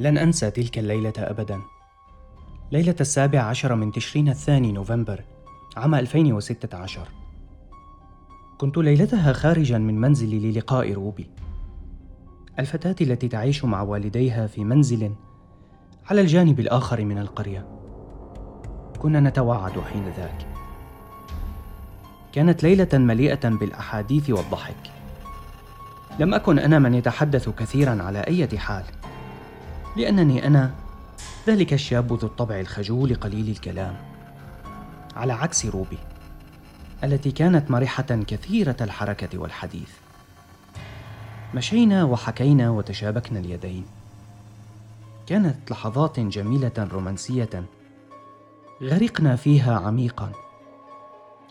لن أنسى تلك الليلة أبدا. ليلة السابع عشر من تشرين الثاني نوفمبر عام 2016 كنت ليلتها خارجا من منزلي للقاء روبي. الفتاة التي تعيش مع والديها في منزل على الجانب الآخر من القرية. كنا نتوعد حين ذاك. كانت ليلة مليئة بالأحاديث والضحك. لم أكن أنا من يتحدث كثيرا على أي حال. لأنني أنا. ذلك الشاب ذو الطبع الخجول قليل الكلام. على عكس روبي التي كانت مرحة كثيرة الحركة والحديث. مشينا وحكينا وتشابكنا اليدين. كانت لحظات جميلة رومانسية. غرقنا فيها عميقا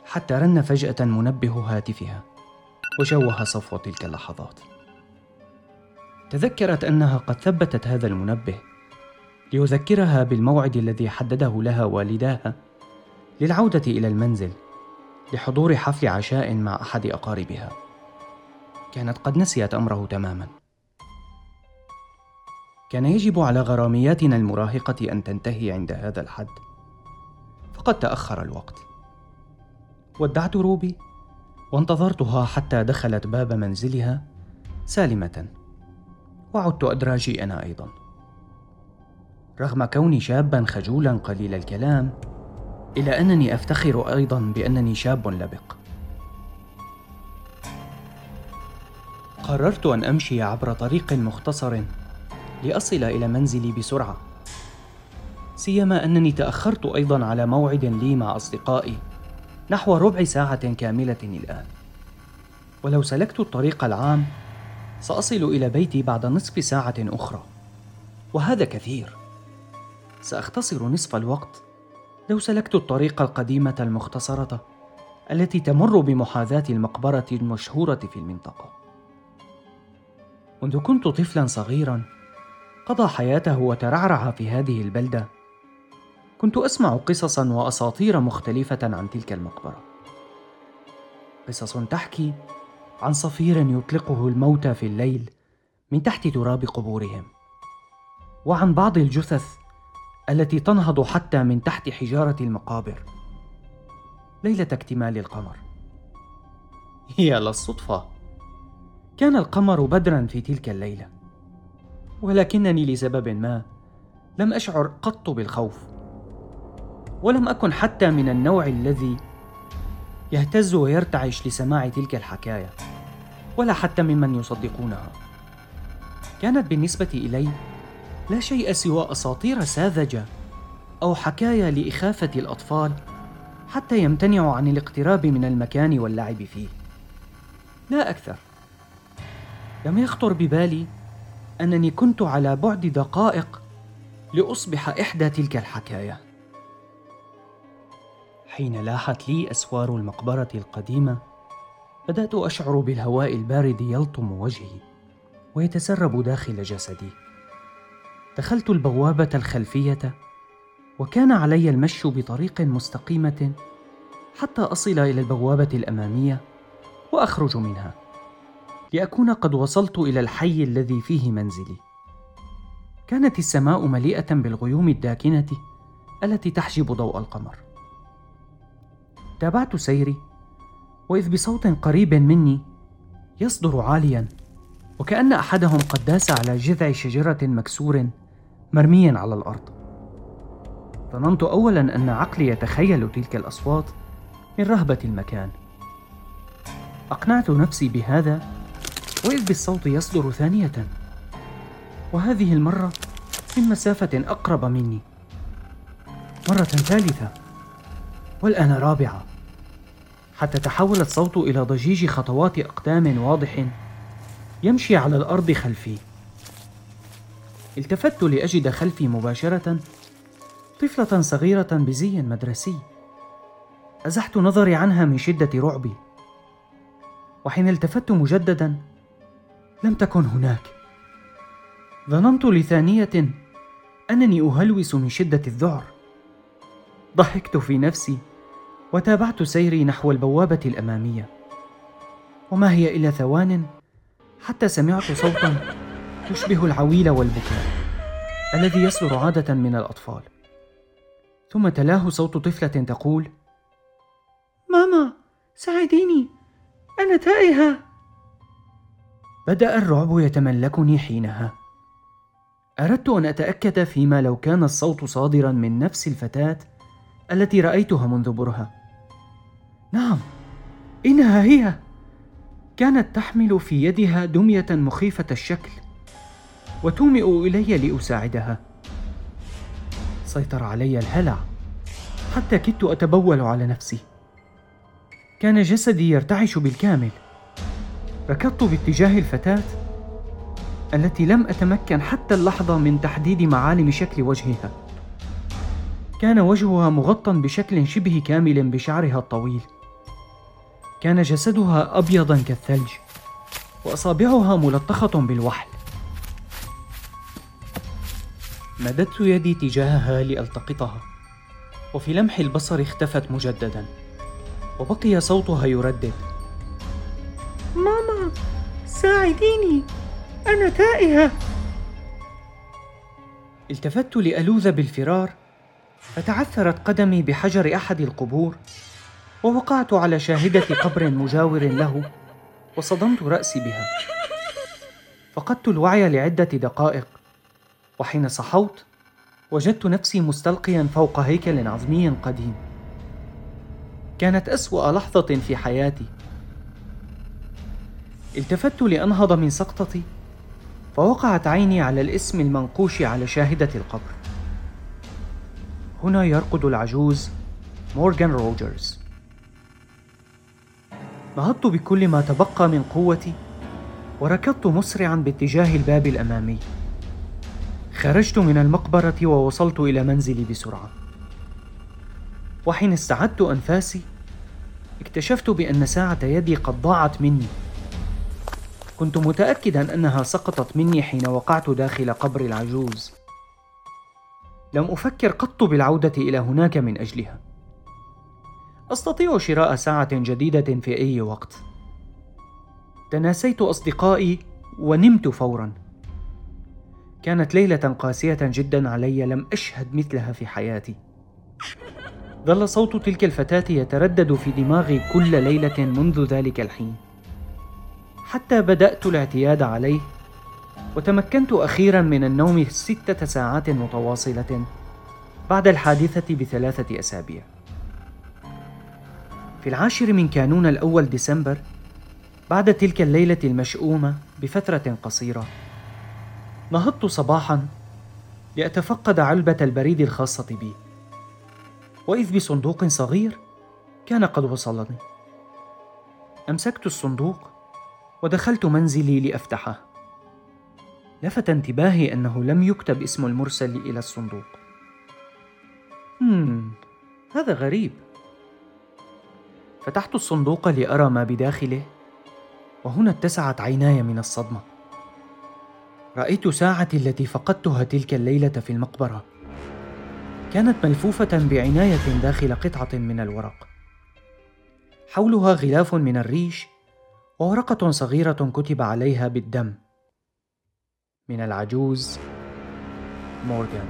حتى رن فجأة منبه هاتفها وشوه صفو تلك اللحظات. تذكرت أنها قد ثبتت هذا المنبه ليذكرها بالموعد الذي حدده لها والداها للعودة إلى المنزل لحضور حفل عشاء مع أحد أقاربها. كانت قد نسيت أمره تماما. كان يجب على غرامياتنا المراهقة أن تنتهي عند هذا الحد. فقد تأخر الوقت. ودعت روبي وانتظرتها حتى دخلت باب منزلها سالمة. وعدت ادراجي أنا أيضا. رغم كوني شابا خجولا قليل الكلام الا أنني أفتخر أيضا بأنني شاب لبق. قررت أن أمشي عبر طريق مختصر لأصل إلى منزلي بسرعة. سيما أنني تأخرت أيضا على موعد لي مع أصدقائي نحو ربع ساعة كاملة الآن. ولو سلكت الطريق العام سأصل إلى بيتي بعد نصف ساعة أخرى. وهذا كثير. سأختصر نصف الوقت. لو سلكت الطريق القديمة المختصرة التي تمر بمحاذاة المقبرة المشهورة في المنطقة. منذ كنت طفلا صغيرا قضى حياته وترعرع في هذه البلدة. كنت أسمع قصصا وأساطير مختلفة عن تلك المقبرة. قصص تحكي عن صفير يطلقه الموتى في الليل من تحت تراب قبورهم. وعن بعض الجثث التي تنهض حتى من تحت حجارة المقابر. ليلة اكتمال القمر. يا للصدفه كان القمر بدرا في تلك الليلة. ولكنني لسبب ما لم أشعر قط بالخوف. ولم أكن حتى من النوع الذي يهتز ويرتعش لسماع تلك الحكاية. ولا حتى ممن يصدقونها. كانت بالنسبة إلي لا شيء سوى أساطير ساذجة أو حكاية لإخافة الأطفال حتى يمتنعوا عن الاقتراب من المكان واللعب فيه. لا أكثر. لم يخطر ببالي أنني كنت على بعد دقائق لأصبح إحدى تلك الحكاية. حين لاحت لي أسوار المقبرة القديمة بدأت أشعر بالهواء البارد يلطم وجهي ويتسرب داخل جسدي. دخلت البوابة الخلفية وكان علي المشي بطريق مستقيمة حتى أصل إلى البوابة الأمامية وأخرج منها لأكون قد وصلت إلى الحي الذي فيه منزلي. كانت السماء مليئة بالغيوم الداكنة التي تحجب ضوء القمر. تابعت سيري وإذ بصوت قريب مني يصدر عاليا وكأن أحدهم قد داس على جذع شجرة مكسور مرميا على الأرض. ظننت اولا أن عقلي يتخيل تلك الأصوات من رهبة المكان. أقنعت نفسي بهذا وإذ بالصوت يصدر ثانية. وهذه المرة من مسافة أقرب مني مرة ثالثة والآن رابعة. حتى تحول الصوت إلى ضجيج خطوات أقدام واضح يمشي على الأرض خلفي. التفت لأجد خلفي مباشرة طفلة صغيرة بزي مدرسي. أزحت نظري عنها من شدة رعبي. وحين التفت مجددا لم تكن هناك. ظننت لثانية أنني أهلوس من شدة الذعر. ضحكت في نفسي. وتابعت سيري نحو البوابة الأمامية. وما هي إلا ثوان حتى سمعت صوتا يشبه العويل والبكاء الذي يصدر عادة من الأطفال. ثم تلاه صوت طفلة تقول ماما ساعديني أنا تائهة. بدأ الرعب يتملكني حينها. أردت أن أتأكد فيما لو كان الصوت صادرا من نفس الفتاة التي رأيتها منذ برهة. نعم. إنها هي. كانت تحمل في يدها دمية مخيفة الشكل. وتومئ إلي لأساعدها. سيطر علي الهلع. حتى كدت أتبول على نفسي. كان جسدي يرتعش بالكامل. ركضت باتجاه الفتاة التي لم أتمكن حتى اللحظة من تحديد معالم شكل وجهها. كان وجهها مغطى بشكل شبه كامل بشعرها الطويل. كان جسدها أبيضا كالثلج وأصابعها ملطخة بالوحل. مددت يدي تجاهها لألتقطها وفي لمح البصر اختفت مجددا وبقي صوتها يردد. ماما ساعديني أنا تائهة. التفت لألوذ بالفرار فتعثرت قدمي بحجر أحد القبور. ووقعت على شاهدة قبر مجاور له وصدمت رأسي بها. فقدت الوعي لعدة دقائق وحين صحوت وجدت نفسي مستلقيا فوق هيكل عظمي قديم. كانت أسوأ لحظة في حياتي. التفت لأنهض من سقطتي فوقعت عيني على الاسم المنقوش على شاهدة القبر. هنا يرقد العجوز مورغان روجرز. نهضت بكل ما تبقى من قوتي وركضت مسرعا باتجاه الباب الأمامي خرجت من المقبرة ووصلت إلى منزلي بسرعة. وحين استعدت أنفاسي، اكتشفت بأن ساعة يدي قد ضاعت مني. كنت متأكدا أنها سقطت مني حين وقعت داخل قبر العجوز. لم أفكر قط بالعودة إلى هناك من أجلها. أستطيع شراء ساعة جديدة في أي وقت. تناسيت أصدقائي ونمت فورا. كانت ليلة قاسية جدا علي لم أشهد مثلها في حياتي. ظل صوت تلك الفتاة يتردد في دماغي كل ليلة منذ ذلك الحين. حتى بدأت الاعتياد عليه، وتمكنت أخيرا من النوم ستة ساعات متواصلة بعد الحادثة بثلاثة أسابيع. في العاشر من كانون الأول ديسمبر، بعد تلك الليلة المشؤومة بفترة قصيرة، نهضت صباحا لأتفقد علبة البريد الخاصة بي. وإذ بصندوق صغير كان قد وصلني. أمسكت الصندوق ودخلت منزلي لأفتحه. لفت انتباهي أنه لم يكتب اسم المرسل إلى الصندوق. هذا غريب. فتحت الصندوق لأرى ما بداخله وهنا اتسعت عيناي من الصدمة. رأيت ساعتي التي فقدتها تلك الليلة في المقبرة. كانت ملفوفة بعناية داخل قطعة من الورق. حولها غلاف من الريش وورقة صغيرة كتب عليها بالدم. من العجوز مورغان.